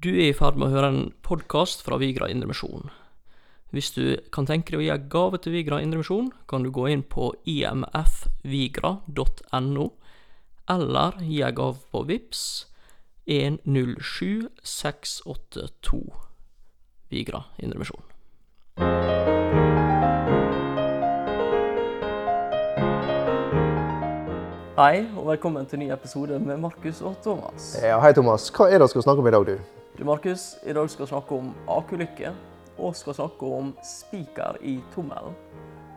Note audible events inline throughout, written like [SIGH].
Du er i ferd med å høre en podkast fra Vigra Indremisjon. Hvis du kan tenke deg å gi en gave til Vigra Indremisjon, kan du gå inn på imfvigra.no, eller gi en gave på VIPS 107682 Vigra Indremisjon. Hei, og velkommen til en ny episode med Markus og Thomas. Ja, hei Thomas. Hva er det vi skal snakke om i dag, du? Du, Markus, i dag skal vi snakke om akulykke, og skal snakke om spiker i tommelen.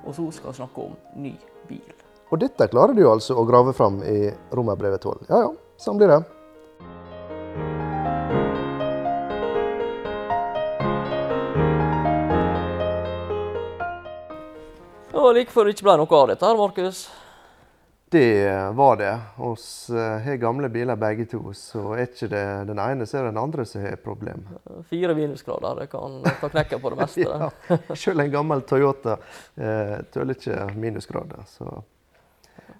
Og så skal vi snakke om ny bil. Og dette klarer du altså å grave fram i Romerbrevet 12. Ja ja, sånn blir det. Og like før det ikke ble noe av dette her, Markus. Det var det. Oss eh, har gamle biler begge to, så er ikke det den ene, så er det den andre som har problem. Fire minusgrader, det kan ta knekken på det [LAUGHS] meste. Ja, Selv en gammel Toyota eh, tøler ikke minusgrader. Så.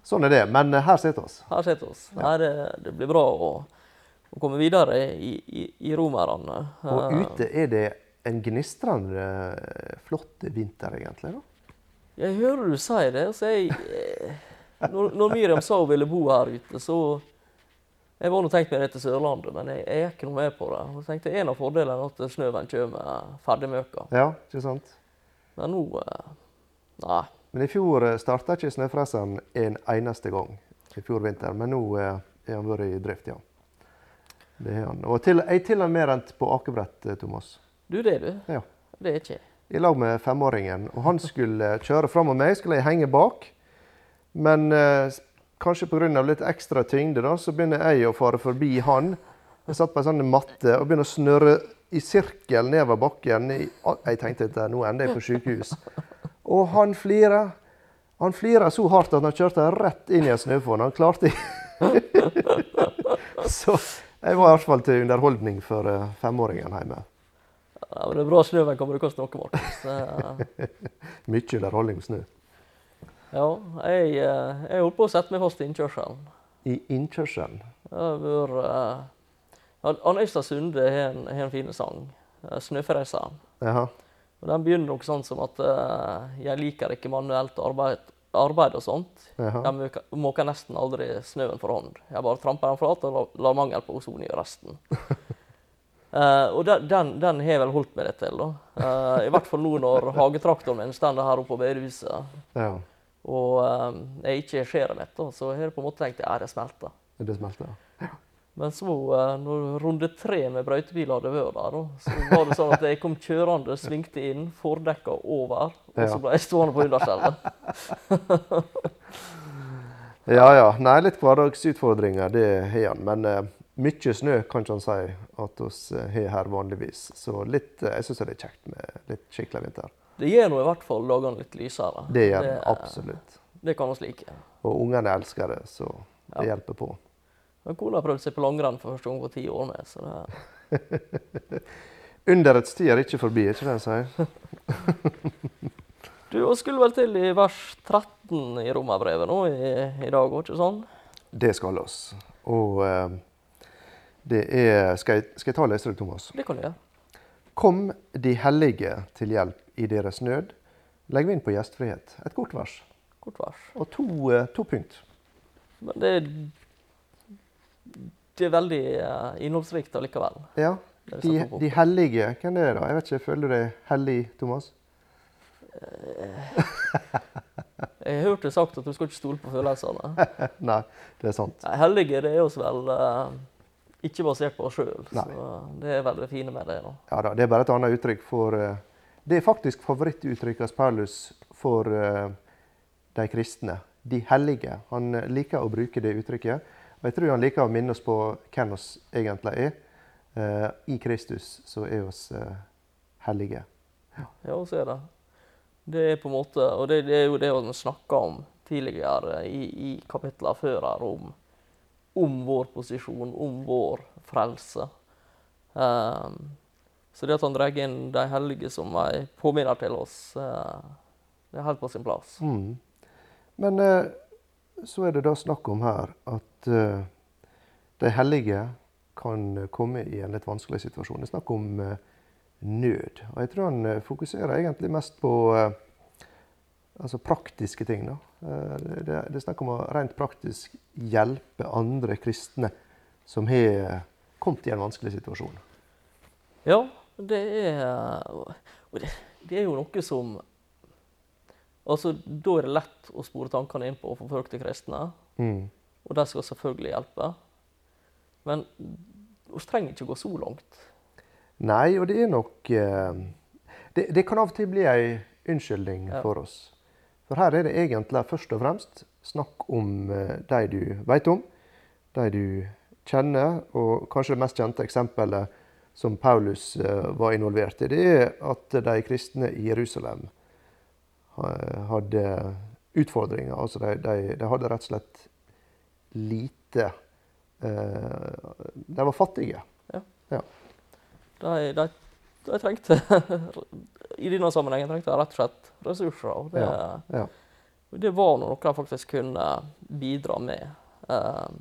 Sånn er det. Men eh, her sitter vi. Her sitter vi. Nei, det, det blir bra å, å komme videre i, i, i romerne. Og Eh, ute er det en gnistrende eh, flott vinter, egentlig. da. Jeg hører du sier det. Så jeg, eh, når, når Miriam sa hun ville bo her ute, så Jeg var nå tenkt meg det til Sørlandet, men jeg, jeg gikk noe med på det. Og tenkte En av fordelene er at snøen kommer ferdigmøka. Ja, ikke sant? Men nå eh, Nei. Men i fjor starta ikke snøfreseren en eneste gang. i fjor vinter, Men nå eh, har han vært i drift, ja. Det har han. Og til, jeg til og med rent på akebrett, eh, Thomas. Du, det er du. Ja. Det er ikke jeg. I lag med femåringen. Og han skulle kjøre fram og meg, skulle jeg henge bak. Men eh, kanskje pga. litt ekstra tyngde, da, så begynner jeg å fare forbi han. Jeg satt på en sånn matte og begynner å snurre i sirkel nedover bakken. Jeg tenkte at nå ender jeg på sykehus. Og han flirer. Han flirer så hardt at han kjørte rett inn i en snøfonn. Han klarte [LAUGHS] Så jeg var i hvert fall til underholdning for eh, femåringen hjemme. Ja, men det er bra snøen kommer til å koste noe, Markus. [LAUGHS] Mye underholdning med snø. Ja, jeg, eh, jeg holdt på å sette meg fast i innkjørselen. I innkjørselen. Det vært eh, Øystad Sunde har en, en fin sang, eh, 'Snøfreseren'. Og Den begynner noe sånn som at uh, 'jeg liker ikke manuelt arbeid, arbeid og sånt'. Jaha. Jeg måker, nesten aldri snøen for hånd. Jeg bare tramper den flat og lar, la mangel på ozon gjøre resten. uh, [LAUGHS] og den, den, den har jeg vel holdt meg litt til, da. Uh, I hvert fall nå når hagetraktoren min står her oppe på bedehuset, Ja, og um, jeg ikke ser det mitt, da, så har jeg på en måte tenkt at det smelter. det smelter. ja. Men så, eh, når runde tre med brøytebil hadde vært der, så var det sånn at jeg kom kjørende, svingte inn, fordekka over, og så ble jeg stående på underskjellet. [LAUGHS] Ja ja. Nei, litt hverdagsutfordringer, det har han. Men uh, mye snø kan ikke han si at vi har her vanligvis. Så litt, uh, jeg syns det er kjekt med litt skikkelig vinter. Det gjør nå i hvert fall dagene litt lysere. Det gjør det absolutt. Det kan vi like. Og ungene elsker det, så det Ja. hjelper på. Men kona har prøvd seg på langrenn for første gang på ti år med, så det [LAUGHS] Underets tid er ikke forbi, ikke det han sier? [LAUGHS] Du og skulle vel til i vers 13 i romerbrevet nå i, i dag, òg, ikke sånn? Det skal oss. Og eh, det er skal jeg, skal jeg ta og lese det, Thomas? Det kan du gjøre. Kom de hellige til hjelp i deres nød. Legg inn på gjestfrihet. Et kort vers. Kort vers. Og to, eh, to punkt. Men det, det er veldig eh, innholdsrikt allikevel. Ja. De, de hellige, hvem er det da? Jeg vet ikke, Føler du deg hellig, Thomas? [LAUGHS] Jeg har hørt det sagt at du skal ikke stole på følelsene. [LAUGHS] Nei, det er sant. Hellige det er oss vel eh, ikke basert på oss sjøl. Så det er veldig fine med det. da. Ja da, Det er bare et annet uttrykk for uh, Det er faktisk favorittuttrykket hos Paulus for uh, de kristne. De hellige. Han eh, liker å bruke det uttrykket. Og jeg tror han liker å minne oss på hvem oss egentlig er. Uh, I Kristus så er oss hellige. Ja, så er det. Det er på en måte, og det, det er jo det han snakka om tidligere i, i kapitlene før her, om, om vår posisjon, om vår frelse. Um, så det at han drar inn de hellige som en påminner til oss, uh, det er helt på sin plass. Mm. Men uh, så er det da snakk om her at uh, de hellige kan komme i en litt vanskelig situasjon. Det er snakk om nød. Og jeg tror han fokuserer egentlig mest på altså praktiske ting. Da. Eh, det, det er snakk om å rent praktisk hjelpe andre kristne som har kommet i en vanskelig situasjon. Ja, det er det, det er jo noe som Altså, Da er det lett å spore tankene inn på forfølgte kristne. Mm. Og de skal selvfølgelig hjelpe. Men vi trenger ikke gå så langt. Nei, og det er nok eh, det, det kan av og til bli ei unnskyldning Ja. for oss. For her er det egentlig først og fremst snakk om eh, de du vet om, de du kjenner, og kanskje det mest kjente eksempelet som Paulus eh, var involvert i, det er at de kristne i Jerusalem hadde utfordringer. Altså de, de, de hadde rett og slett lite eh, De var fattige. De, de, de trengte I denne sammenhengen trengte jeg rett og slett ressurser. Og det, Ja. det var noe jeg faktisk kunne bidra med. Eh,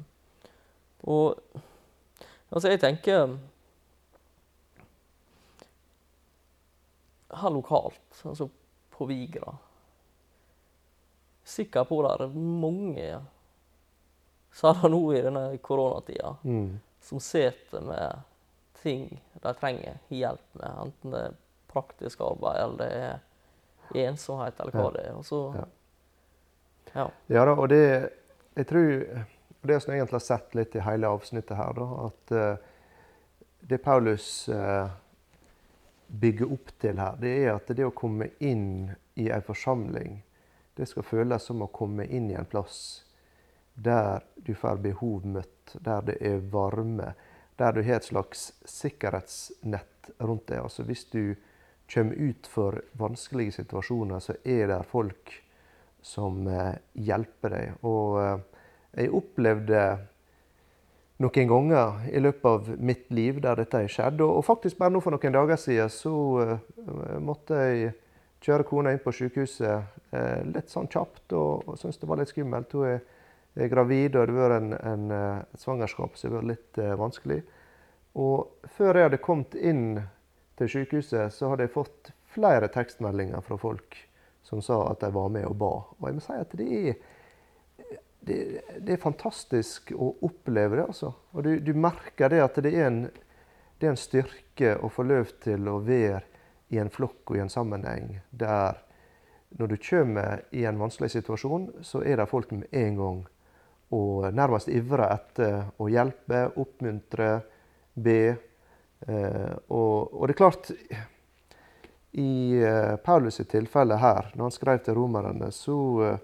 og altså, jeg tenker Her lokalt, altså på Vigra Sikker på det er mange, særlig nå i denne koronatida, Mm. som sitter med ting de trenger hjelp med. Enten det er praktisk arbeid, eller det er ensomhet, eller hva Ja. det er. Og så, Ja. ja. Ja da, og det jeg tror det som jeg egentlig har sett litt i hele avsnittet her, da, at uh, det Paulus uh, bygger opp til her, det er at det å komme inn i en forsamling, det skal føles som å komme inn i en plass der du får behov møtt, der det er varme, der du har et slags sikkerhetsnett rundt deg. Altså hvis du kommer ut for vanskelige situasjoner, så er det folk som eh, hjelper deg. Og eh, jeg opplevde noen ganger i løpet av mitt liv der dette har skjedd. Og, faktisk bare nå for noen dager siden så eh, måtte jeg kjøre kona inn på sykehuset eh, litt sånn kjapt, og, og syntes det var litt skummelt. Hun er, er gravid, og det har vært en, en, eh, et svangerskap som har vært litt eh, vanskelig. Og før jeg hadde kommet inn til sykehuset, så hadde jeg fått flere tekstmeldinger fra folk som sa at de var med og ba. Og jeg må si at det er, det, det er fantastisk å oppleve det, altså. Og du, du merker det at det er, en, det er en styrke å få lov til å være i en flokk og i en sammenheng der når du kommer i en vanskelig situasjon, så er det folk med en gang og nærmest ivrer etter å hjelpe, oppmuntre, be. Eh, og, og det er klart I eh, Paulus tilfelle her, når han skrev til romerne, så, eh,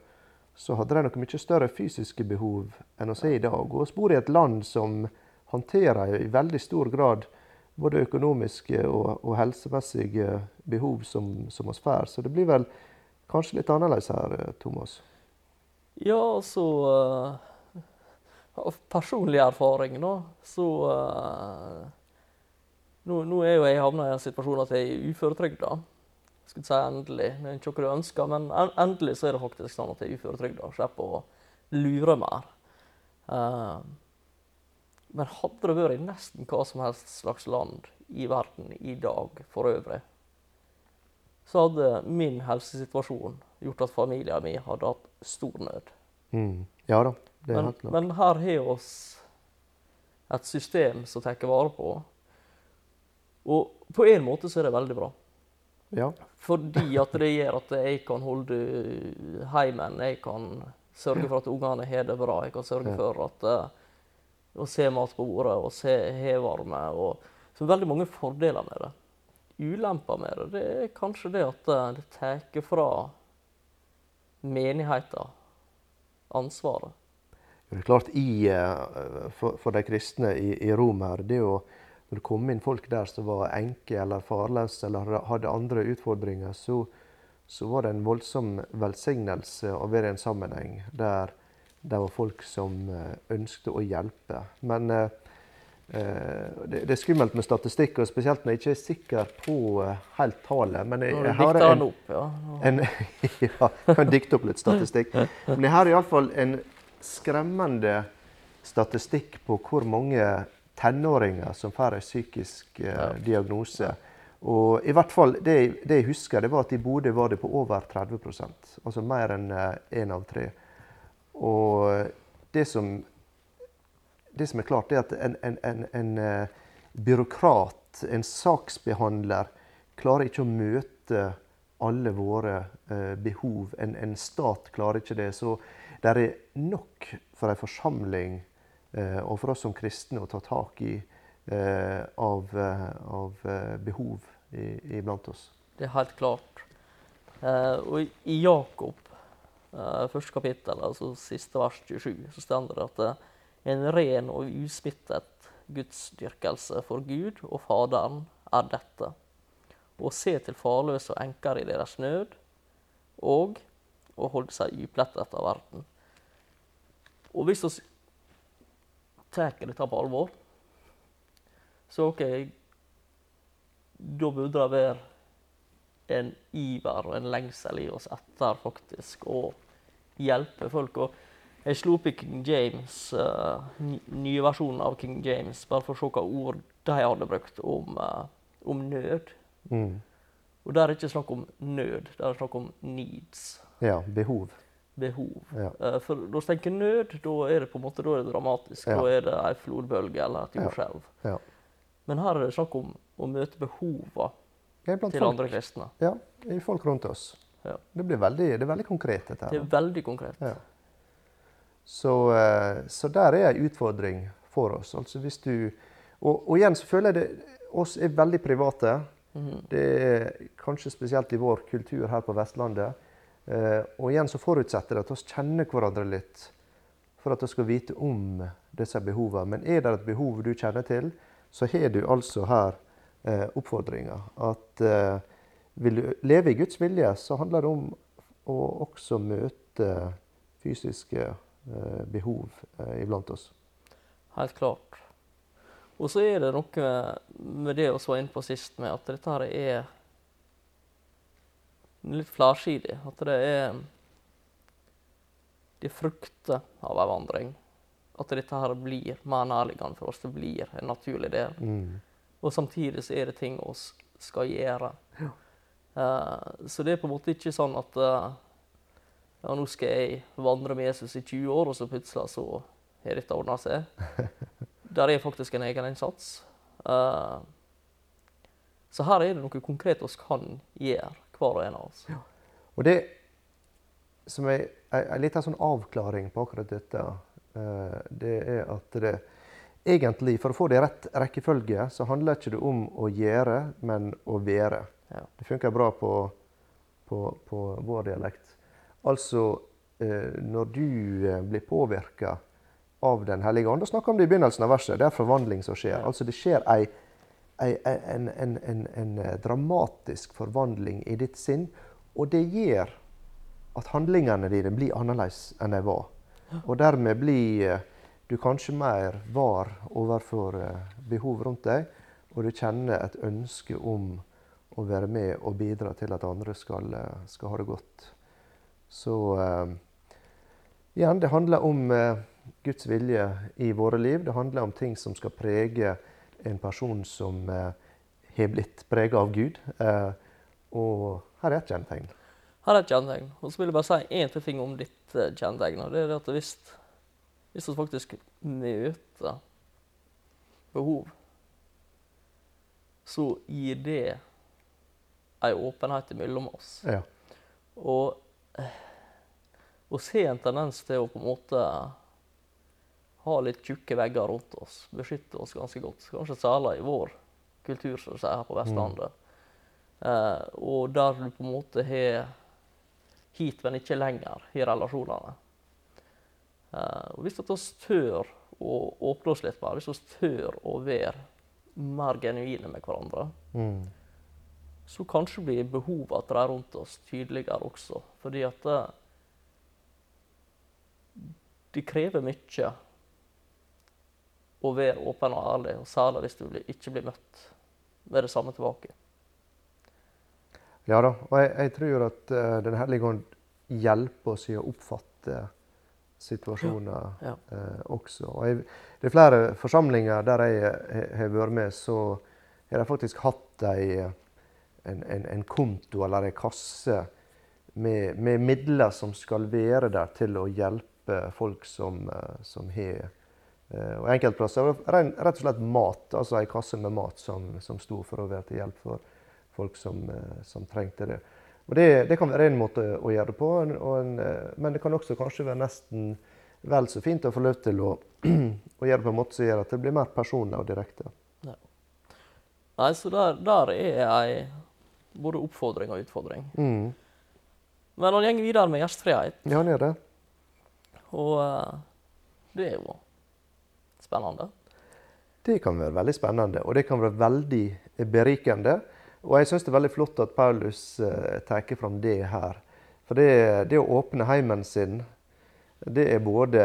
så hadde de noe mye større fysiske behov enn oss er i dag. Og vi bor i et land som håndterer i veldig stor grad både økonomiske og, og helsemessige behov som, som oss får. Så det blir vel kanskje litt annerledes her, Thomas. Ja, altså eh, Av personlig erfaring, da, så uh, nå, nå er jo jeg havna i en situasjon at jeg er uføretrygda. Skulle si endelig, det er ikke noe du ønsker, men endelig så er det faktisk sånn at jeg er uføretrygda slipper å lure mer. Uh, men hadde det vært i nesten hva som helst slags land i verden i dag for øvrig, så hadde min helsesituasjon gjort at familien min hadde hatt stor nød. Mm. Ja da, Men, men her har oss et system som tar vare på. Og på en måte så er det veldig bra. Ja. Fordi at det gjør at jeg kan holde heimen, jeg kan sørge for at ungene har det bra, jeg kan sørge for at eh, å se mat på bordet og se hevarme. Og, så veldig mange fordeler med det. Ulemper med det, det er kanskje det at eh, det tar fra menigheten ansvaret. Det er klart, i, eh, for, for de kristne i, i Rom her, det å når det kom inn folk der som var enke eller farløse eller hadde- andre utfordringer, så, så var det en voldsom velsignelse å være i en sammenheng der det var folk som eh, ønsket å hjelpe. Men eh, eh, det, det er skummelt med statistikk, og spesielt når jeg ikke er sikker på helt tallet. Men jeg, Når jeg har en, opp, ja. en, [LAUGHS] ja, kan dikte opp litt statistikk. [LAUGHS] Men jeg har iallfall en skremmende statistikk på hvor mange tenåringer som får en psykisk eh, diagnose. Og i hvert fall, det, det jeg husker, det var at i Bodø var det på over 30% Altså mer enn én av tre. Og det som, det som er klart, er at en, en, en, en eh, byråkrat, en saksbehandler, klarer ikke å møte alle våre eh, behov. En, en stat klarer ikke det. Så det er nok for en forsamling eh, og for oss som kristne å ta tak i eh, av, eh, av eh, behov iblant oss. Det er helt klart. Og i- Jakob, første kapittel, altså siste vers 27, så står det at eh, en ren og usmittet gudsdyrkelse for Gud og Faderen er dette. Å se til farløse og enker i deres nød, og å holde seg uplettet av verden. Og hvis vi tar dette på alvor, så ok, da burde det være en iver og en lengsel i oss etter faktisk å hjelpe folk. Og jeg slo opp i King James, uh, nye versjonen av King James, bare for å se hva ord de hadde brukt om, uh, om nød. Mm. Og der er det ikke snakk om nød, det er snakk om needs. Ja, behov. Behov. Ja. Eh, For når vi tenker nød, da er det på en måte da er det dramatisk. Ja. Da er det ei flodbølge eller et jordskjelv. Ja. Men her er det snakk om å møte behova til folk. andre kristne. Ja, i folk rundt oss. Ja. Det, blir veldig, det er veldig konkret, dette Det er veldig konkret. Så, eh, så der er ei utfordring for oss. Altså hvis du, og, og igjen så føler jeg det oss er veldig private. Mhm. Det er kanskje spesielt i vår kultur her på Vestlandet. Eh, og igjen så forutsetter det at vi kjenner hverandre litt for at vi skal vite om disse behovene. Men er det et behov du kjenner til, så har du altså her eh, oppfordringa. At eh, vil du leve i Guds vilje, så handler det om å også møte fysiske eh, behov eh, iblant oss. Helt klart. Og så er det noe med, det vi var inne på sist, med at dette her er litt flersidig. At det er Det er frukter av en vandring. At dette her blir mer nærliggende for oss. Det blir en naturlig del. Mm. Og samtidig så er det ting vi skal gjøre. Eh, så det er på en måte ikke sånn at uh, ja, nå skal jeg vandre med Jesus i 20 år, og så plutselig så har dette ordna seg. [LAUGHS] Der er faktisk en egen innsats. Uh, så her er det noe konkret vi kan gjøre, hver og en av oss. Og det som er en liten sånn avklaring på akkurat dette, eh, det er at det egentlig, for å få det i rett rekkefølge, så handler ikke det om å gjøre, men å være. Ja. Det funker bra på, på, på vår dialekt. Altså, eh, når du eh, blir påvirka av Den hellige ånd, da snakker vi om det i begynnelsen av verset, det er forvandling som skjer. Ja. Altså, det skjer ei, en, en, en, en eh, dramatisk forvandling i ditt sinn, og det gjør at handlingene dine blir annerledes enn de var. Og dermed blir eh, du kanskje mer var overfor eh, behov rundt deg, og du kjenner et ønske om å være med og bidra til at andre skal, skal ha det godt. Så igjen, det handler om Guds vilje i våre liv. Det handler om ting som skal prege en person som eh, har blitt prega av Gud. Eh, og her er et kjennetegn. Her er et kjennetegn. Og så vil jeg bare si én ting om ditt eh, kjennetegn. Det er at hvis, hvis vi faktisk møter behov, så gir det ei åpenhet mellom oss. Ja. Og vi har en tendens til å på en måte ha litt tjukke vegger rundt oss, beskytte oss ganske godt. Kanskje særlig i vår kultur, som de sier, her på Vestlandet. Eh, og der du på en måte har hit, men ikke lenger i relasjonene. Eh, og hvis vi tør å åpne oss litt mer, hvis vi tør å være mer genuine med hverandre, Mm. så kanskje blir behovene til de rundt oss tydeligere også. Fordi at det, det krever mye å være åpen og ærlig, og særlig hvis du ikke blir møtt med det samme tilbake. Ja da, og jeg, jeg tror at uh, Den hellige ånd hjelper oss i å oppfatte situasjoner Ja. eh, også. Og jeg, det er flere forsamlinger der jeg har vært med, så har de faktisk hatt ei, en, en, en konto eller en kasse med, med midler som skal være der til å hjelpe folk som, eh, som har eh, Og enkeltplasser var det rett og slett mat, altså ei kasse med mat som, som sto for å være til hjelp for folk som, eh, som trengte det. Og det, det kan være en måte å gjøre det på, en- eh, men det kan også kanskje være nesten vel så fint å få lov til å, [CLEARS THROAT] å gjøre det på en måte som gjør at det blir mer personlig og direkte. Nei, så der, der er ei både oppfordring og utfordring. Mm. Men han går videre med gjestfrihet, Ja, han gjør det. og eh, det er jo spennende. Det kan være veldig spennende, og det kan være veldig berikende. Og jeg syns det er veldig flott at Paulus eh, tar fram det her. For det, det å åpne heimen sin, det er både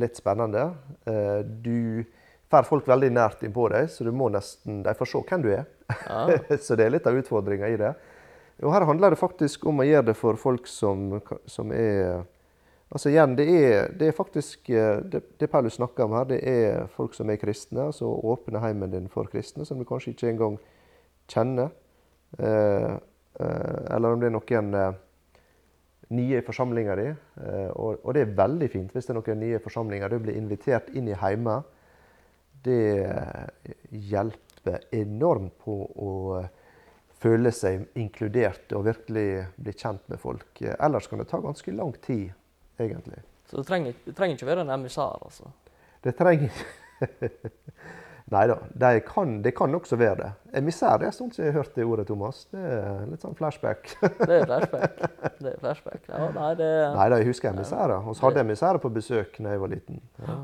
litt spennende. Eh, du får folk veldig nært innpå deg, så du må nesten, de får se hvem du er. Ja. [LAUGHS] så det er litt av utfordringa i det. Og her handler det faktisk om å gjøre det for folk som, som er Altså igjen, det er, det er faktisk eh, det, det Paulus snakker om her, det er folk som er kristne. altså Åpne heimen din for kristne, som du kanskje ikke engang kjenner. Eh, eh, eller om det er noen eh, nye i forsamlinga di. Eh, og, og det er veldig fint hvis det er noen nye forsamlinger. Du blir invitert inn i heimet. Det eh, hjelper enormt på å føle seg inkludert og virkelig bli kjent med folk. Ellers kan det ta ganske lang tid, egentlig. Så det trenger, det trenger ikke være en emissær, altså. Det trenger [LAUGHS] Nei da, det kan, de kan også være det. Emissær det er sånn som jeg har hørt det ordet, Thomas. Det er litt sånn flashback. [LAUGHS] Det er flashback. Det er flashback. Ja, nei, det Nei da, jeg husker emissærer. Vi hadde emissærer på besøk da jeg var liten. Ja.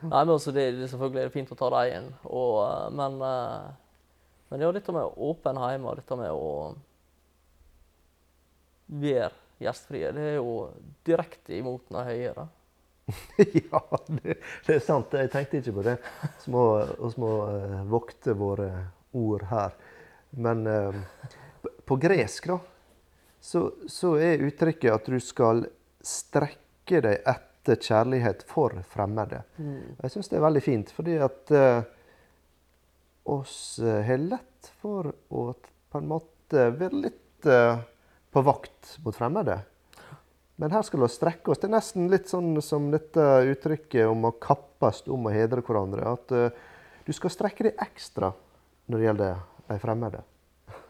Nei, men også det, det selvfølgelig er det fint å ta dem inn, og, eh, men, det men ja, dette med åpen hjemme og dette med å være gjestfrie, det er jo direkte imot den høye. da. [LAUGHS] ja, det, det er sant. Jeg tenkte ikke på det. Vi må, må eh, vokte våre ord her. Men uh, på- gresk, da, så, så er uttrykket at du skal strekke deg etter kjærlighet for fremmede. Jeg syns det er veldig fint, fordi at uh, oss har lett for å på en måte være litt på vakt mot fremmede. Men her skal vi strekke oss. Det er nesten litt sånn som dette uttrykket om å kappes om å hedre hverandre. At uh, du skal strekke deg ekstra når det gjelder de fremmede.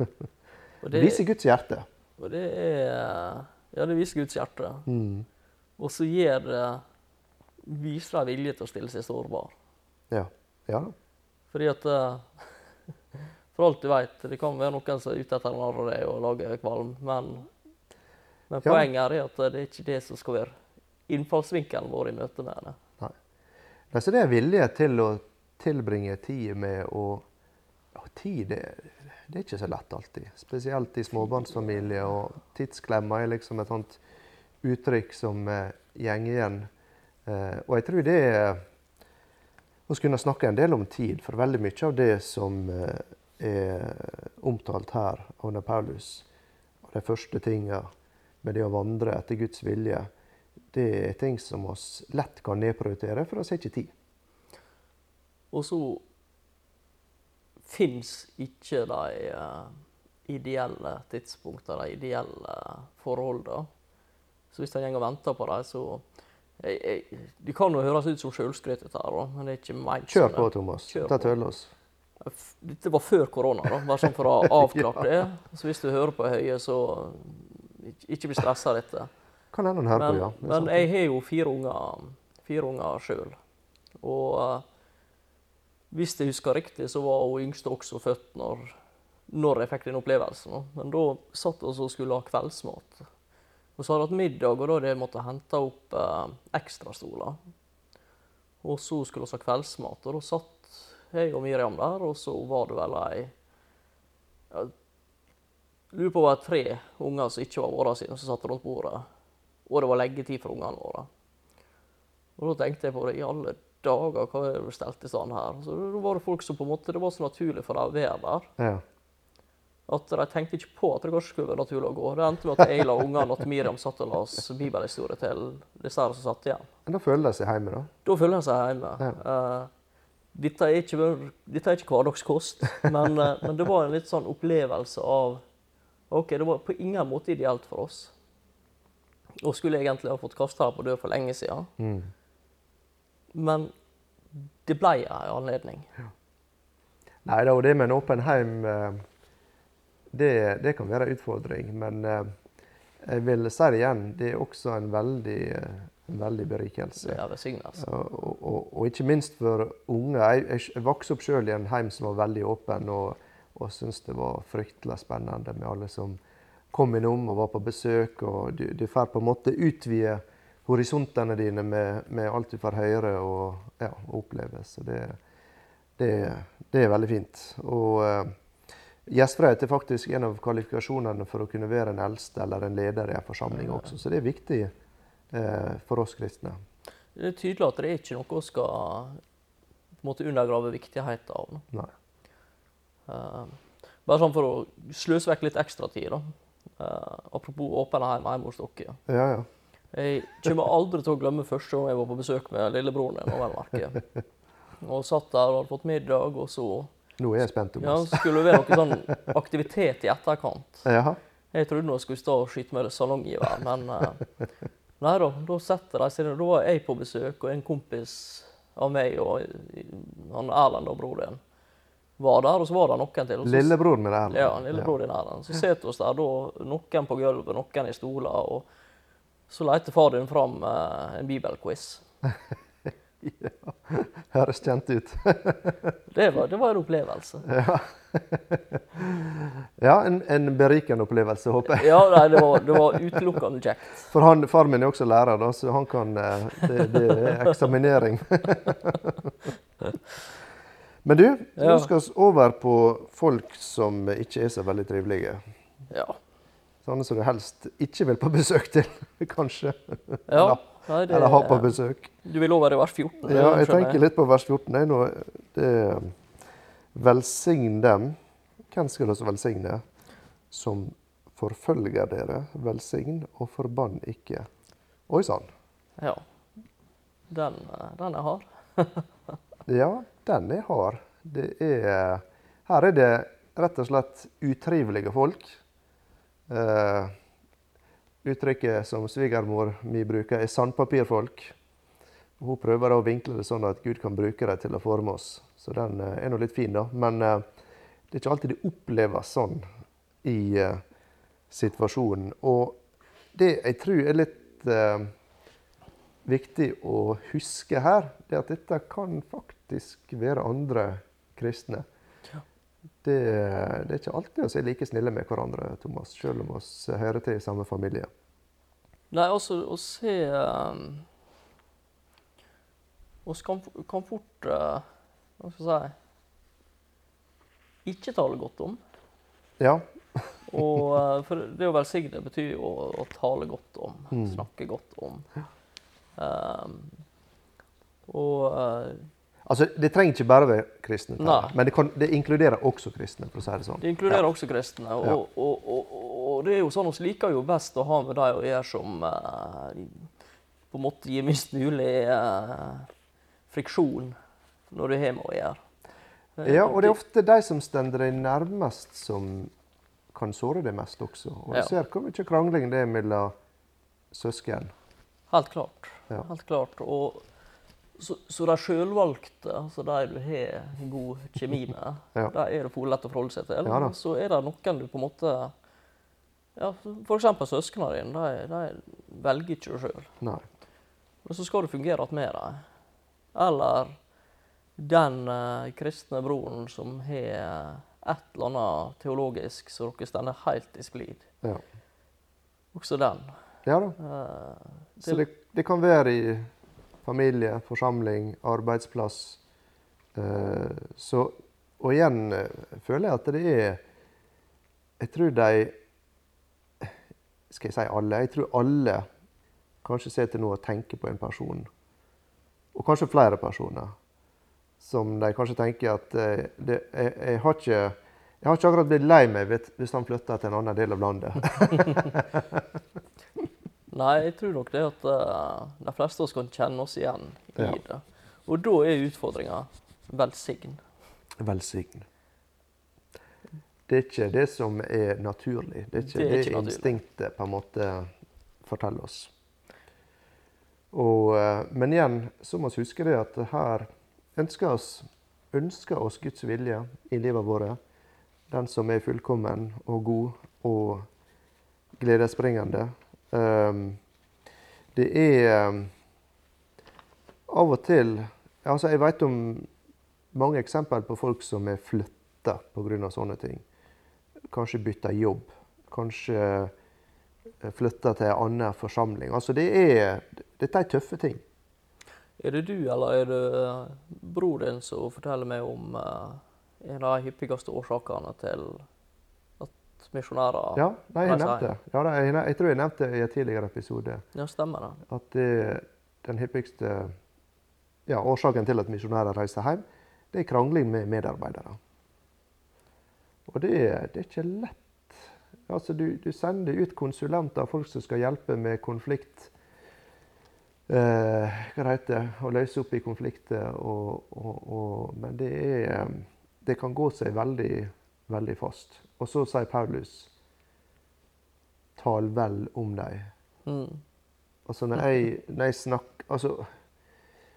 [LAUGHS] Det, viser Guds hjerte. og det er Ja, det viser Guds hjerte. Mm. Og så gir det Viser deg vilje til å stille seg sårbar. Ja. ja. Fordi at eh, For alt du vet, det kan være noen som er ute etter å narre og lage kvalm, men, men poenget er at det er ikke det som skal være innfallsvinkelen vår i møte med det. Nei, så det er vilje til å tilbringe tid med å ja, Tid det, det er ikke så lett alltid. Spesielt i småbarnsfamilier. Og tidsklemma er liksom et sånt uttrykk som eh, går igjen. Eh, og jeg tror det er Vi kunne snakke en del om tid, for veldig mye av det som eh, er omtalt her under Paulus, og de første tinga med det å vandre etter Guds vilje, det er ting som oss lett kan nedprioritere, for oss har ikke tid. Og så fins ikke de eh, ideelle tidspunkta, de ideelle forholda. Så hvis en går og venter på dem, så jeg, jeg, Det kan jo høres ut som sjølskryt, dette her, men det er ikke meint Kjør på. Thomas. Kjør på. tøll oss. Dette var før korona, da, bare sånn for å [LAUGHS] avklare det. Så hvis du hører på Høie, så ikke- ikke bli stressa av dette. Kan hende han hører på, ja. Men jeg har jo fire unger, fire unger sjøl. Og uh, hvis jeg husker riktig, så var hun yngste også født når, når jeg fikk den opplevelsen. da. Men da satt vi og skulle ha kveldsmat. Og så hadde vi hatt middag, og da hadde jeg måttet hente opp eh, ekstrastoler. Og så skulle vi ha kveldsmat, og da satt jeg og Miriam der, og så var det vel ei jeg Lurer på om det var tre unger som ikke var våre sine, som satt rundt bordet. Og det var leggetid for ungene våre. Og da tenkte jeg på det i alle dager, hva er det stelt i stand her? Så da var det folk som på en måte, det var så naturlig for dem å være der. Ja. At de tenkte ikke på at det kanskje skulle være naturlig å gå. Det endte med at jeg la ungene og Miriam satt og la oss bibelhistorie til disse her som satt igjen. Men da føler de seg hjemme, da. Da føler de seg hjemme. Eh, dette, er ikke, dette er ikke hverdagskost, men, eh, men det var en litt sånn opplevelse av OK, det var på ingen måte ideelt for oss. Og skulle egentlig ha fått kasta her på dør for lenge siden. Men det ble en anledning. Nei da, og det med en åpen heim, eh, det, det kan være en utfordring. Men eh, jeg vil si det igjen, det er også en veldig, en veldig berikelse. Ja, er altså. Og, og, og ikke minst for unge. Jeg, jeg, vokste opp selv i en heim som var veldig åpen, og, og syntes det var fryktelig spennende med alle som kom innom og var på besøk. og Du, du får på en måte utvide horisontene dine med, med alt du får høre og, ja, oppleve. Så det, det, det er veldig fint. Og uh, Gjestfrihet er faktisk en av kvalifikasjonene for å kunne være en eldste eller en leder i en forsamling også. Så det er viktig for oss kristne. Det er tydelig at det er ikke noe vi skal måte undergrave viktigheten av. Nei. Uh, bare sånn for å sløse vekk litt ekstra tid. da. Uh, apropos åpen heim hjemme hos dere. Ja, ja. Jeg kommer aldri til å glemme første gang jeg var på besøk med lillebroren din. [LAUGHS] og. Satt der og hadde fått middag, og så Nå er jeg spent, ja, så skulle det være noe sånn aktivitet i etterkant. Jaha. Jeg trodde nå jeg skulle stå og skyte med salonggiver, men eh, nei da. Da setter de seg ned. Da var jeg på besøk, og en kompis av meg og han Erlend og broren var der, og så var det noen til. Så- Lillebroren min Erlend. Ja, lillebror din Erlend. Så sitter vi der, da, noen på gulvet, noen i stoler. og Så leter far din fram eh, en bibelquiz. [LAUGHS] ja. Høres kjent ut. Det var, det var en opplevelse. [LAUGHS] Ja, [LAUGHS] en, en berikende opplevelse, håper jeg. Ja, nei, det var, det var utelukkende kjekt. For han, far min er også lærer, da, så han kan eh, Det, det er eksaminering. [LAUGHS] Men du, nå Ja. skal vi over på folk som ikke er så veldig trivelige. Ja. Sånne som du helst ikke vil på besøk til, [LAUGHS] kanskje. ja nei, det, Eller ha på besøk. Du vil over i vers 14? Ja, jeg tenker litt på vers 14. Det er det Velsign dem. Hvem skal dere velsigne? Som forfølger dere. Velsign og forbann ikke. Oi sann. Ja. Den, eh, den er hard. [LAUGHS] Ja, den er hard. Det er Her er det rett og slett utrivelige folk. Uh, uttrykket som svigermor mi bruker, er sandpapirfolk. Hun prøver å vinkle det sånn at Gud kan bruke dem til å forme oss. Så den eh, er nå litt fin, da. Men eh, det er ikke alltid det oppleves sånn i eh, situasjonen. Og det jeg tror er litt viktig å huske her, det er at dette kan faktisk være andre kristne. Det, det er ikke alltid vi er like snille med hverandre, Thomas, selv om vi hører til i samme familie. Nei, altså å se oss kan, kan fort uh, Hva skal jeg si Ikke tale godt om. Ja, [LAUGHS] Og, uh, for det å velsigne betyr jo å, å tale godt om. Mm. Snakke godt om. Um, og uh, altså Det trenger ikke bare være kristne, men det, kan, det inkluderer også kristne. for å si det sånn. Det inkluderer Ja. også kristne. Og, Ja. og, og, og det er jo sånn vi liker jo best å ha med de å gjøre som uh, på en måte gir minst mulig uh, friksjon når du har med å gjøre. Eh, Ja, og det er ofte de som står deg nærmest, som kan såre deg mest også. Og Ja. du ser hvor mye krangling det er mellom søsken. Helt klart. Ja. Helt klart. Og så, så de sjølvalgte, altså de du har god kjemi med, [LAUGHS] Ja. de er det for lett å forholde seg til. Ja så er det noen du på en måte ja, F.eks. søsknene dine. De, de velger ikke det sjøl. Men så skal du fungere igjen med dem. Eller den eh, kristne broren som har et eller annet teologisk så dere står helt i splid. Ja. Også den. ja da. Eh, Så det, det kan være i familie, forsamling, arbeidsplass. Uh, så, og igjen uh, føler jeg at det er Jeg tror de Skal jeg si alle? Jeg tror alle kanskje ser til noe å tenke på en person, og kanskje flere personer, som de kanskje tenker at eh, det, jeg, jeg, har ikke, Jeg har ikke akkurat blitt lei meg hvis- han flytter til en annen del av landet. [LAUGHS] Nei, jeg tror nok det at uh, de fleste av oss kan kjenne oss igjen i Ja. det. Og da er utfordringa velsign. Velsign. Det er ikke det som er naturlig. Det er ikke Det er det, ikke instinktet på en måte forteller oss. Og, eh, men igjen så må vi huske det at her ønsker oss, ønsker oss Guds vilje i livet vårt. Den som er fullkommen og god og gledesbringende. Um, det er um, av og til altså Jeg vet om mange eksempler på folk som er flytta pga. sånne ting. Kanskje bytta jobb. Kanskje flytta til en annen forsamling. Altså det er, dette er tøffe ting. Er det du eller er det eh, bror din som forteller meg om uh, en av de hyppigste årsakene til at misjonærer Ja, nei, jeg nevnte. Ja, det. jeg, jeg tror jeg nevnte det i en tidligere episode. Ja, stemmer det. At det, den hyppigste ja, årsaken til at misjonærer reiser hjem, det er krangling med medarbeidere. Og det, det er ikke lett. Altså, du, du sender ut konsulenter, folk som skal hjelpe med konflikt. Eh, hva det heter Å løse opp i konflikter. Og, og, og, men det er eh, Det kan gå seg veldig, veldig fast. Og så sier Paulus Tal vel om dem. Mm. Altså når jeg, når jeg snakker altså,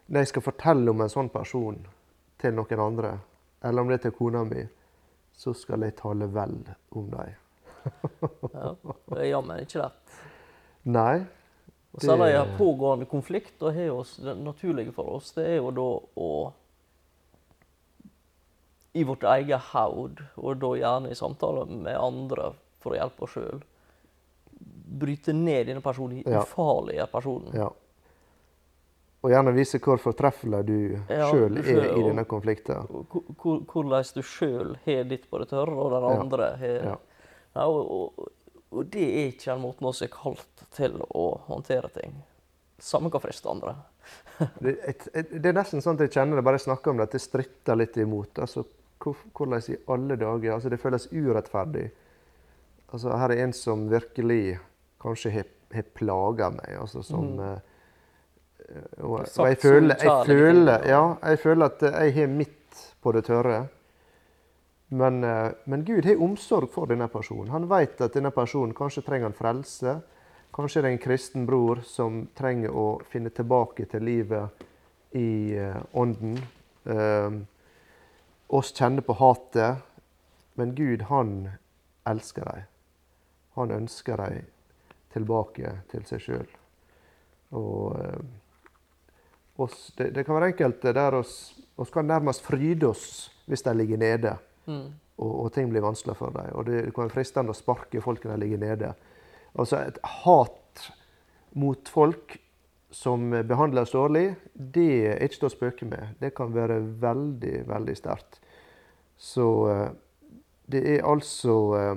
Når jeg skal fortelle om en sånn person til noen andre, eller om det er til kona mi, så skal jeg tale vel om dem. Ja, det er jammen ikke lett. Nei. Og så det Det- en pågående konflikt, og har oss, det naturlige for oss det er jo da å I vårt eget hode, og da gjerne i samtale med andre for å hjelpe oss sjøl, bryte ned denne personen, Ja. ufarlige personen. Ja. Og gjerne vise hvor fortreffelig du Ja, sjøl er i denne konflikten. Hvordan du sjøl har ditt på det tørre, og den andre har Ja. Ja, og, og, og det er ikke den måten vi er kalt til å håndtere ting. Samme hva frister andre. [LAUGHS] Det, et, et, det er nesten sånn at jeg kjenner det bare jeg snakker om det, at det stritter litt imot. Altså, hvor, hvordan i alle dager altså Det føles urettferdig. Altså, her er en som virkelig kanskje har, plaga meg. Altså, som, Mhm. eh, og, og jeg, føler, jeg, føler, ja, jeg føler at jeg har mitt på det tørre. Men, eh, men Gud har omsorg for denne personen. Han vet at denne personen kanskje trenger en frelse. Kanskje det er en kristen bror som trenger å finne tilbake til livet i eh, ånden. Eh, oss kjenner på hatet, men Gud, han elsker dem. Han ønsker dem tilbake til seg sjøl. Og eh, oss, det, det kan være enkelte der oss, oss kan nærmest fryde oss hvis de ligger nede Mm. og, og ting blir vanskelig for dem. Og det kan være fristende å sparke folk når de ligger nede. Altså et hat mot folk som behandles dårlig, det er ikke til å spøke med. Det kan være veldig, veldig sterkt. Så eh, det er altså eh,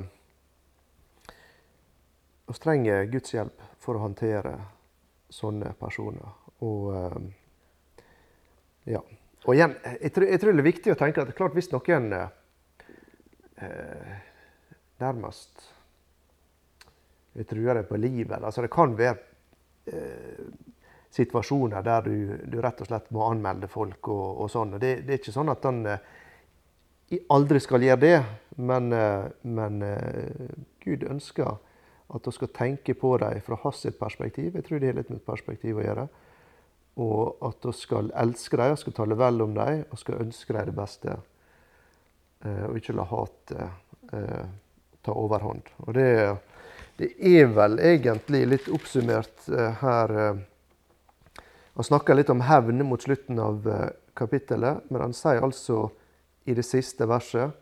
Vi trenger Guds hjelp for å håndtere sånne personer. Og eh, ja. Og igjen, jeg tror, jeg tror det er viktig å tenke at klart hvis noen eh, nærmest truer deg på livet. Altså det kan være eh, situasjoner der du, du rett og slett må anmelde folk og, og sånn. Og det, det er ikke sånn at han eh, aldri skal gjøre det, men, eh, men eh, Gud ønsker at vi skal tenke på dem fra hans perspektiv. Jeg tror det har litt med perspektiv å gjøre. Og at vi skal elske dem, skal tale vel om dem og skal ønske dem det beste. Eh, og ikke la hatet eh, ta overhånd. Og det, det er vel egentlig litt oppsummert eh, her Han snakker litt om hevn mot slutten av kapittelet, men han sier altså i det siste verset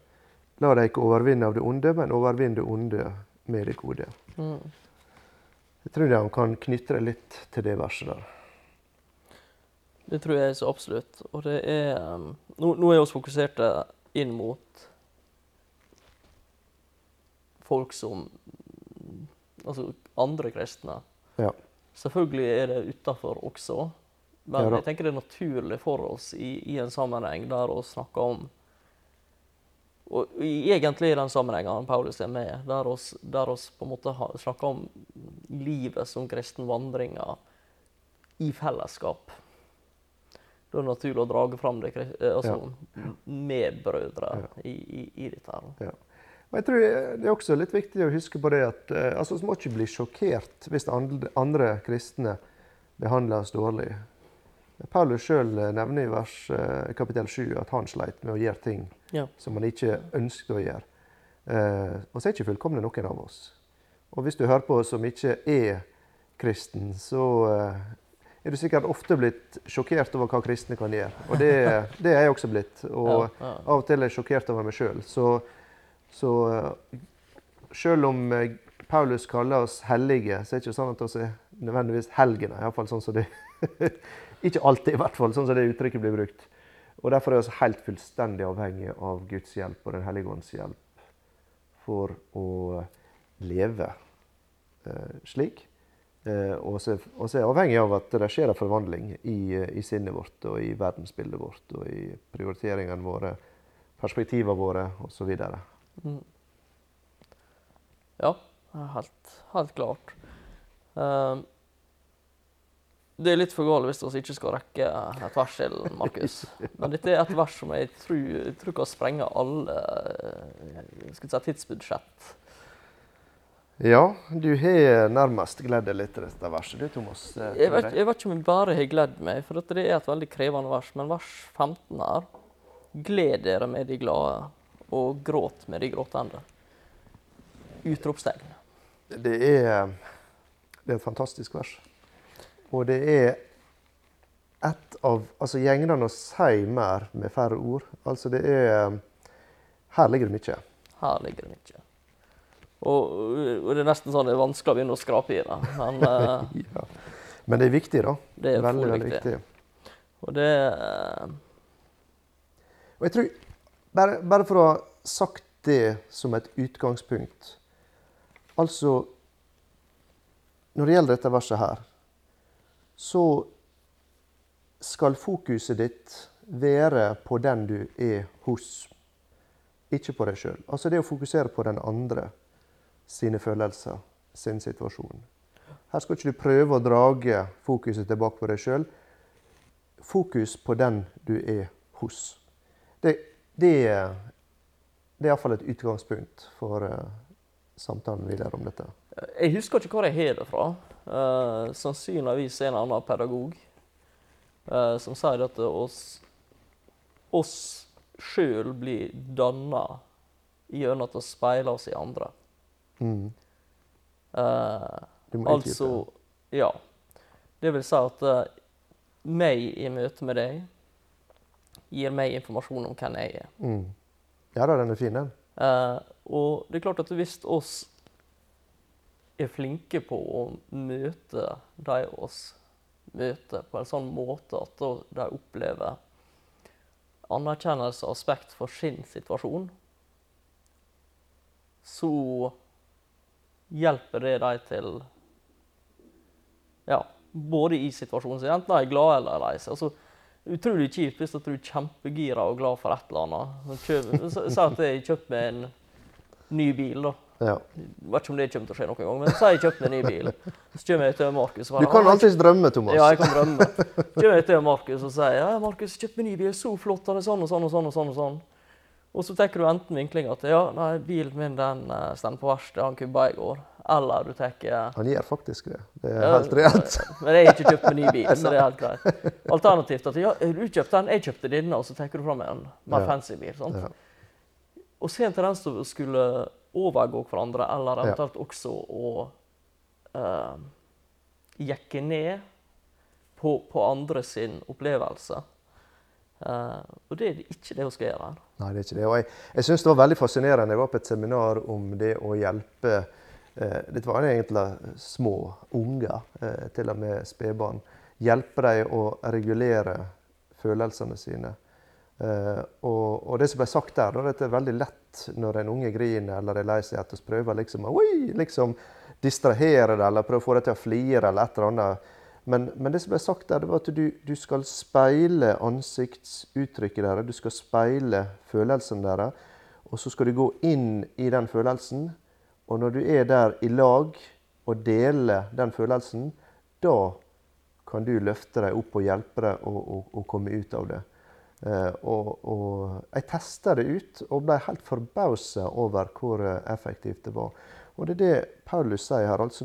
La deg ikke overvinne av det onde, men overvinn det onde med det gode. Mm. Jeg tror han kan knytte det litt til det verset der. Det tror jeg så absolutt. Og det er um, Nå, nå er vi fokuserte inn mot folk som Altså andre kristne. Ja. Selvfølgelig er det utafor også. Men Ja jeg tenker det er naturlig for oss i, i en sammenheng der å snakke om og egentlig i den sammenhengen Paulus er med, der oss, der oss på en måte snakker om livet som kristen vandringer i fellesskap. Da er det naturlig å drage fram det, altså, ja. medbrødre i, i, i dette. her. Ja. Og jeg tror Det er også litt viktig å huske på det at eh, altså, vi må ikke bli sjokkert hvis andre, kristne behandler oss dårlig. Paulus sjøl nevner i vers, eh, kapittel 7 at han sleit med å gjøre ting Ja. som han ikke ønsket å gjøre. Eh, og så er ikke fullkomne noen av oss. Og hvis du hører på som ikke er kristen, så eh, er du sikkert ofte blitt sjokkert over hva kristne kan gjøre. Og det, det er jeg også blitt. Og av og til er jeg sjokkert over meg sjøl. Så, så selv om eh, Paulus kaller oss hellige, så er det ikke sånn at vi er nødvendigvis helgener. Iallfall sånn som det [LAUGHS] Ikke alltid, i hvert fall, sånn som det uttrykket blir brukt. Og Derfor er vi helt fullstendig avhengige av Guds hjelp og Den hellige ånds hjelp for å leve eh, slik. Eh, og så er jeg avhengig av at det skjer en forvandling i, i sinnet vårt og i verdensbildet vårt og i prioriteringene våre, perspektivene våre osv. Mm. Ja, helt, helt klart. Um, det er litt for galt hvis vi ikke skal rekke et vers til, Markus. [LAUGHS] Men dette er et vers som jeg tror, jeg tror kan sprenge alle eh, si, tidsbudsjett. Ja, du har nærmest gledd deg litt til dette verset, du, Thomas. eh, Jeg vet, jeg vet ikke om jeg bare har gledd meg, for dette det er et veldig krevende vers. Men vers 15 her Gled dere med de glade, og gråt med de gråtende. Utropstegn. Det er, det er et fantastisk vers. Og det er et av Altså, gjenger å si mer med færre ord? Altså, det er Her ligger det mye. Her ligger det mye. Og, og det er nesten sånn det er vanskelig å begynne å skrape i det. Men [LAUGHS] eh, Ja. Men det er viktig, da. det er veldig, veldig viktig. viktig. Og det eh, Og jeg tror, bare, bare for å ha sagt det som et utgangspunkt Altså Når det gjelder dette verset her, så skal fokuset ditt være på den du er hos, ikke på deg sjøl. Altså det å fokusere på den andre sine følelser, sin situasjon. Her skal ikke du prøve å drage fokuset tilbake på deg sjøl. Fokus på den du er hos. Det, det, det er iallfall et utgangspunkt for uh, samtalen videre om dette. Jeg husker ikke hvor jeg har det fra. Uh, sannsynligvis en annen pedagog uh, som sier at oss, oss sjøl blir danna gjennom at vi speiler oss i andre. Mm. Uh, altså Ja. Det vil si at uh, meg i møte med deg gir meg informasjon om hvem jeg er. Mm. Ja da, den er fin, den. Uh, og det er klart at hvis oss er flinke på å møte de oss møter, på en sånn måte at de opplever anerkjennelse og aspekt for sin situasjon, så hjelper det dem til Ja, både i situasjonen sin, enten de er glade eller lei seg. Altså, utrolig kjipt hvis du er kjempegira og glad for et eller annet. Si at jeg kjøper meg en ny bil, da. Ja. Jeg vet ikke om det kommer til å skje noen gang, men si jeg kjøper meg en ny bil. Så kommer jeg til Markus og Du kan alltids drømme, Thomas. Ja, jeg kan drømme. Så kommer jeg til Markus og sier ja, Markus, kjøp meg en ny bil, så flott, han er sånn og sånn og sånn. Og sånn og sånn. Og så tenker du enten vinkling at ja, nei, bilen min den uh, står på verkstedet, han kubba i går. Eller du tenker Han gjør faktisk det. Det er ja, helt reelt. Men jeg har ikke kjøpt meg ny bil, [LAUGHS] så det er helt greit. Alternativt at ja, du kjøpte den, jeg kjøpte denne, og så tenker du fram en mer Ja. fancy bil. sant? Ja. Og se en tendens til å skulle overgå hverandre, eller eventuelt også å uh, jekke ned på, på andre sin opplevelse. Eh, og det er ikke det hun skal gjøre. Nei, det er ikke det. Og jeg, jeg syns det var veldig fascinerende. Jeg var på et seminar om det å hjelpe eh, Dette var egentlig små unger, eh, til og med spedbarn. Hjelpe dem å regulere følelsene sine. Uh, og, og det som ble sagt der, da, det er veldig lett når en unge griner eller er lei seg, at vi prøver liksom å liksom distrahere det, eller prøve å få det til å flire eller et eller annet. Men, men det som ble sagt der, det var at du, du skal speile ansiktsuttrykket deres. Du skal speile følelsene deres. Og så skal du gå inn i den følelsen. Og når du er der i lag og deler den følelsen, da kan du løfte deg opp og hjelpe deg å, å, å komme ut av det. Uh, og, og, jeg testa det ut og ble helt forbausa over hvor effektivt det var. Og det er det Paulus sier her. altså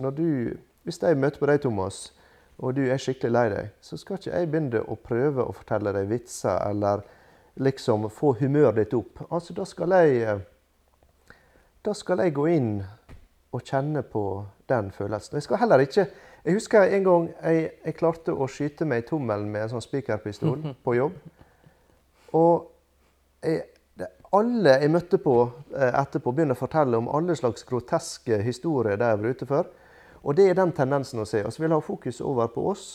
Hvis jeg møter på deg, Thomas, og du er skikkelig lei deg, så skal ikke jeg begynne å prøve å fortelle deg vitser eller liksom få humøret ditt opp. Altså, da skal jeg eh, Da skal jeg gå inn og kjenne på den følelsen. Jeg skal heller ikke Jeg husker en gang jeg, jeg klarte å skyte meg i tommelen med en sånn spikerpistol [LAUGHS] på jobb. Og jeg, alle jeg møtte på eh, etterpå, begynner å fortelle om alle slags groteske historier de har vært ute for. Og det er den tendensen å se. Vi vil ha fokus over på oss.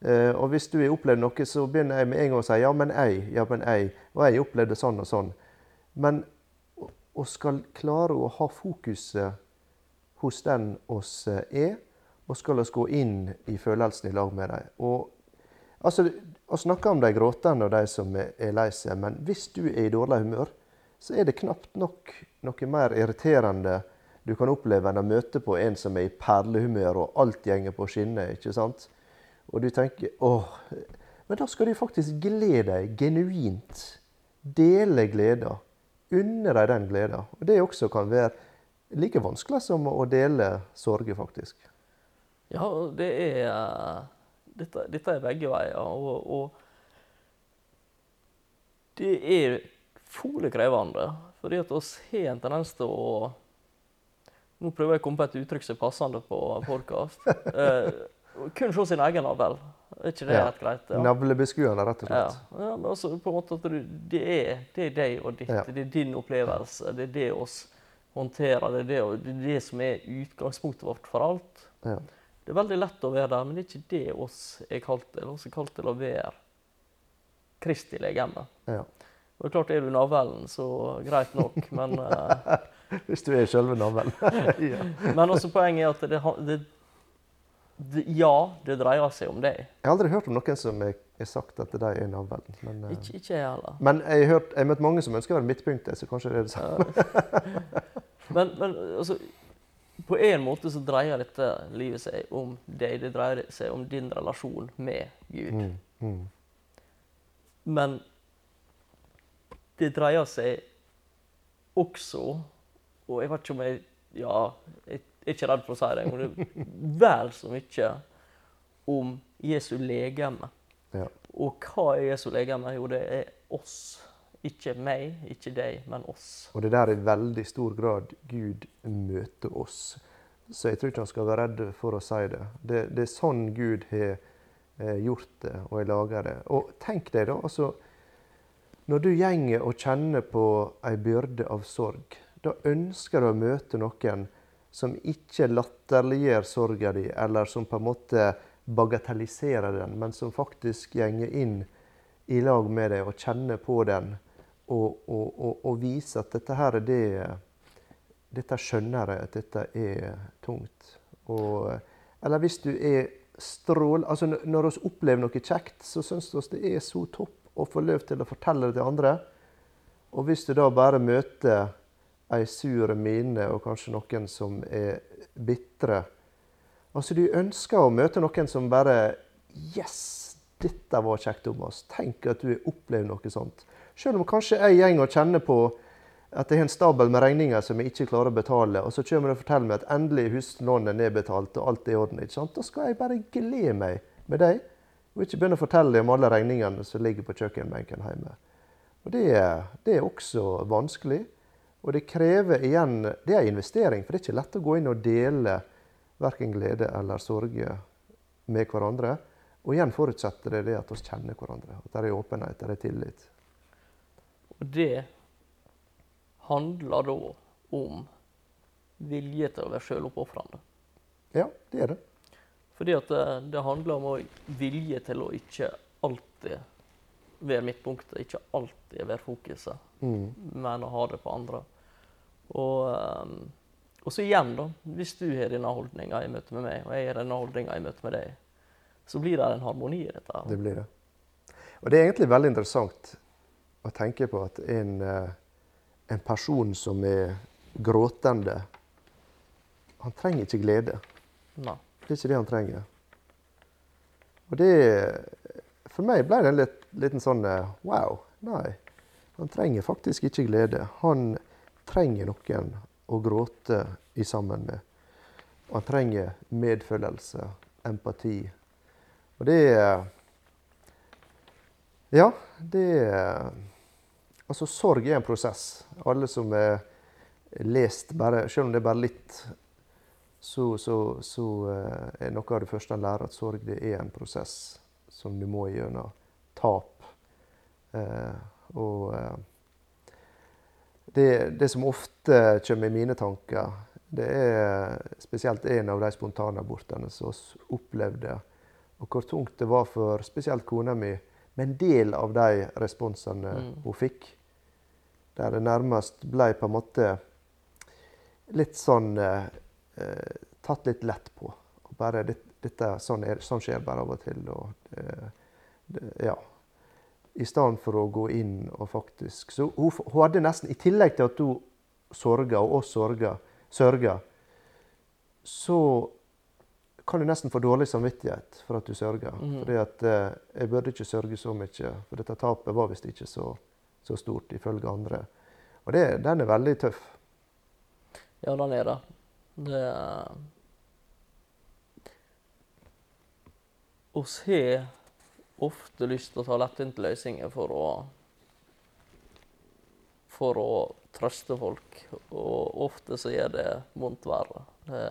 Eh, og hvis du har opplevd noe, så begynner jeg med en gang å si 'ja, men jeg', 'ja, men jeg'. Og jeg opplevde sånn og sånn. Men å skal klare å ha fokuset hos den oss eh, er, og skal oss gå inn i følelsen i lag med dem. Og altså, Å snakke om de gråtende og de som er lei seg, men hvis du er i dårlig humør, så er det knapt nok noe mer irriterende du kan oppleve en å møte på en som er i perlehumør og alt gjenger på skinner. ikke sant? Og du tenker åh, Men da skal du faktisk glede deg genuint. Dele gleda. Unne deg den gleda. Og det også kan være like vanskelig som å dele sorger, faktisk. Ja, det er Dette, dette er begge veier. Og, og det er fole krevende. Fordi at oss har en tendens til å Nå prøver jeg å komme på et uttrykk som er passende på podkast. Eh, kun se sin egen navl. Er ikke det ja. helt greit? Ja. Navlebeskuende, rett og slett. Ja, ja men altså, på en måte at du, det, er, det er deg og ditt. Ja. Det er din opplevelse. Det er det oss håndterer. Det er det, det, er det som er utgangspunktet vårt for alt. Ja. Det er veldig lett å være der, men det er ikke det oss er kalt til. Oss er kalt til å være Kristi legeme. Ja. Og det er klart, Er du navlen, så greit nok, men uh, [LAUGHS] Hvis du er selve navlen. [LAUGHS] ja. Men også poenget er at det, det, det, Ja, det dreier seg om deg. Jeg har aldri hørt om noen som har sagt at de er navlen. Men, uh, ikke, ikke jeg heller. Men jeg har, hørt, jeg møtt mange som ønsker å være midtpunktet, så kanskje det er det samme. men, men altså, på en måte så dreier dette livet seg om deg. Det dreier seg om din relasjon med Gud. Mm, mm. Men det dreier seg også Og jeg vet ikke om jeg Ja, jeg er ikke redd for å si det, men det er vel så mye om Jesu legeme. Ja. Og hva er Jesu legeme? Jo, det er oss. Ikke meg, ikke deg, men oss. Og det der i veldig stor grad Gud møter oss. Så jeg tror ikke han skal være redd for å si det. Det, det er sånn Gud har eh, gjort det og har laga det. Og tenk deg, da. altså når du gjenger og kjenner på ei byrde av sorg, da ønsker du å møte noen som ikke latterliggjør sorga di, eller som på en måte bagatelliserer den, men som faktisk gjenger inn i lag med deg og kjenner på den, og, og, og, og viser at dette her er det Dette skjønner jeg, at dette er tungt. Eller hvis du er strål... Altså når vi opplever noe kjekt, så syns vi det er så topp å få lov til å fortelle det til andre. Og hvis du da bare møter ei sur mine og kanskje noen som er bitre Altså, du ønsker å møte noen som bare Yes, dette var kjekt, Thomas. Tenk at du har opplevd noe sånt. Selv om kanskje jeg går og kjenner på at jeg har en stabel med regninger som jeg ikke klarer å betale, og så kommer du og forteller meg at endelig huslånet er nedbetalt og alt er i orden. ikke sant? Da skal jeg bare glede meg med deg og ikke begynne å fortelle om alle regningene som ligger på kjøkkenbenken hjemme. Og det, det, er også vanskelig. Og det krever igjen Det er en investering, for det er ikke lett å gå inn og dele verken glede eller sorge med hverandre. Og igjen forutsetter det, det at vi kjenner hverandre. At det er åpenhet, det er tillit. Og det handler da om vilje til å være sjøloppofrende. Ja, det er det. Fordi at det, det handler om vilje til å ikke alltid være midtpunktet, ikke alltid være fokuset, mm. men å ha det på andre. Og, um, og, så igjen, da, hvis du har denne holdninga i møte med meg, og jeg har denne holdninga i møte med deg, så blir det en harmoni i dette. Det blir det. Og det er egentlig veldig interessant å tenke på at en, eh, en person som er gråtende, han trenger ikke glede. Nei. Det er ikke det han trenger. Og det For meg ble det en litt, liten sånn eh, Wow. Nei. Han trenger faktisk ikke glede. Han trenger noen å gråte i sammen med. Han trenger medfølelse, empati. Og det Ja, det Altså, sorg er en prosess. Alle som har lest bare Selv om det er bare litt, så, så, så eh, er noe av det første en lærer, at sorg er en prosess som du må gjennom. Tap. Eh, og eh, det, det, som ofte kommer i mine tanker, det er spesielt en av de spontanabortene som vi opplevde, og hvor tungt det var for spesielt kona mi med en del av de responsene mm. hun fikk. Der det nærmest ble på en måte litt sånn eh, Tatt litt lett på. Bare, dette, sånn, er, sånn, skjer bare av og til. Og, eh, det, ja. I stedet for å gå inn og faktisk Så hun, hun, hadde nesten, i tillegg til at hun sorga, og oss sorga, sørga, så kan du nesten få dårlig samvittighet for at du sørger. Mm. Fordi at eh, jeg burde ikke sørge så mye, for dette tapet var visst ikke så så stort, ifølge andre. Og det, den er veldig tøff. Ja, den er det. Det oss har ofte lyst til å ta lettvinte løsninger for å for å trøste folk. Og ofte så gjør det vondt verre. Det,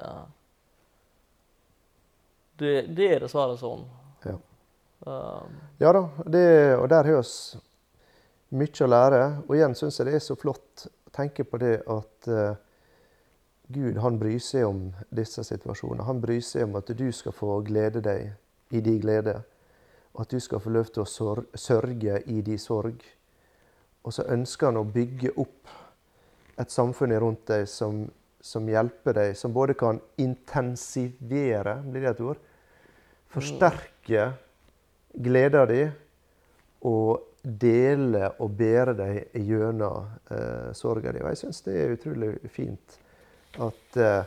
det, det, er dessverre sånn. Ja, um, ja da, det, og der har vi mye å lære. Og igjen syns jeg det er så flott å tenke på det at uh, Gud han bryr seg om disse situasjonene. Han bryr seg om at du skal få glede deg i din glede. At du skal få lov til å sørge i din sorg. Og så ønsker han å bygge opp et samfunn rundt deg som, som hjelper deg, som både kan intensivere, blir det et ord? Forsterke gleden din og dele og bære deg gjennom eh, sorga di. Og jeg syns det er utrolig fint at eh,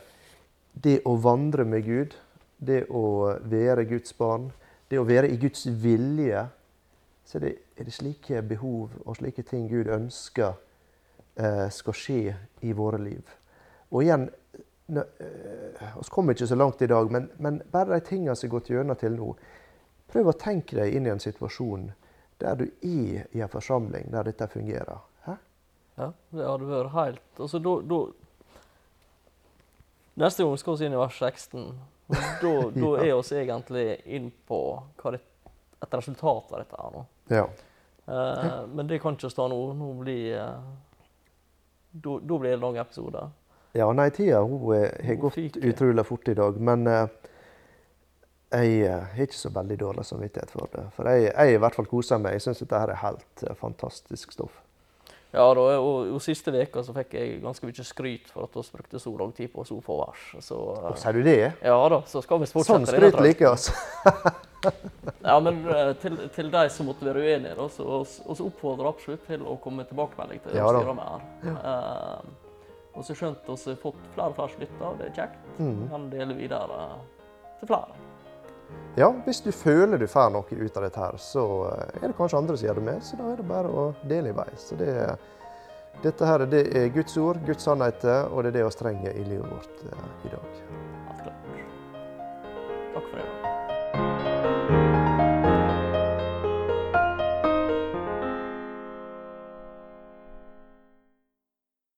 det å vandre med Gud, det å være Guds barn, det å være i Guds vilje, så er det, er det slike behov og slike ting Gud ønsker eh, skal skje i våre liv. Og igjen, vi eh, kommer ikke så langt i dag, men, men bare de tingene som er gått gjennom til nå, prøv å tenke deg inn i en situasjon der du er i en forsamling der dette fungerer. Hæ? Ja, det hadde vært helt altså, da, Neste gang skal vi inn i vers 16. Da, [LAUGHS] da er vi egentlig inn på hva det, et resultat av dette. er nå. Ja. Uh, men det kan ikke stå nå. Nå blir uh, Da blir det en lang episode. Ja, nei, tida har gått utrolig fort i dag. Men uh, jeg eh, har ikke så veldig dårlig samvittighet for det. For jeg, jeg i hvert fall koser meg. Jeg syns dette er helt fantastisk stoff. Ja, da, og, og siste veka så fikk jeg ganske mye skryt for at vi brukte så lang tid på sofavers. Så, og Sier du det? Ja da, så skal vi fortsette. Sånn skryt liker vi. [LAUGHS] ja, men uh, til, til, de som måtte være uenige, da, så, så oppfordrer absolutt til å komme tilbakemelding til ja, styret med her. Ja. og så skjønt vi har fått flere og flere slutter, det er kjekt. Mm. Kan dele videre til flere. Ja, hvis du føler du får noe ut av dette, her, så er det kanskje andre som gjør det med. Så da er det bare å dele i vei. Så det, dette her, det er Guds ord, Guds sannheter, og det er det vi trenger i livet vårt eh, i dag. Takk for det.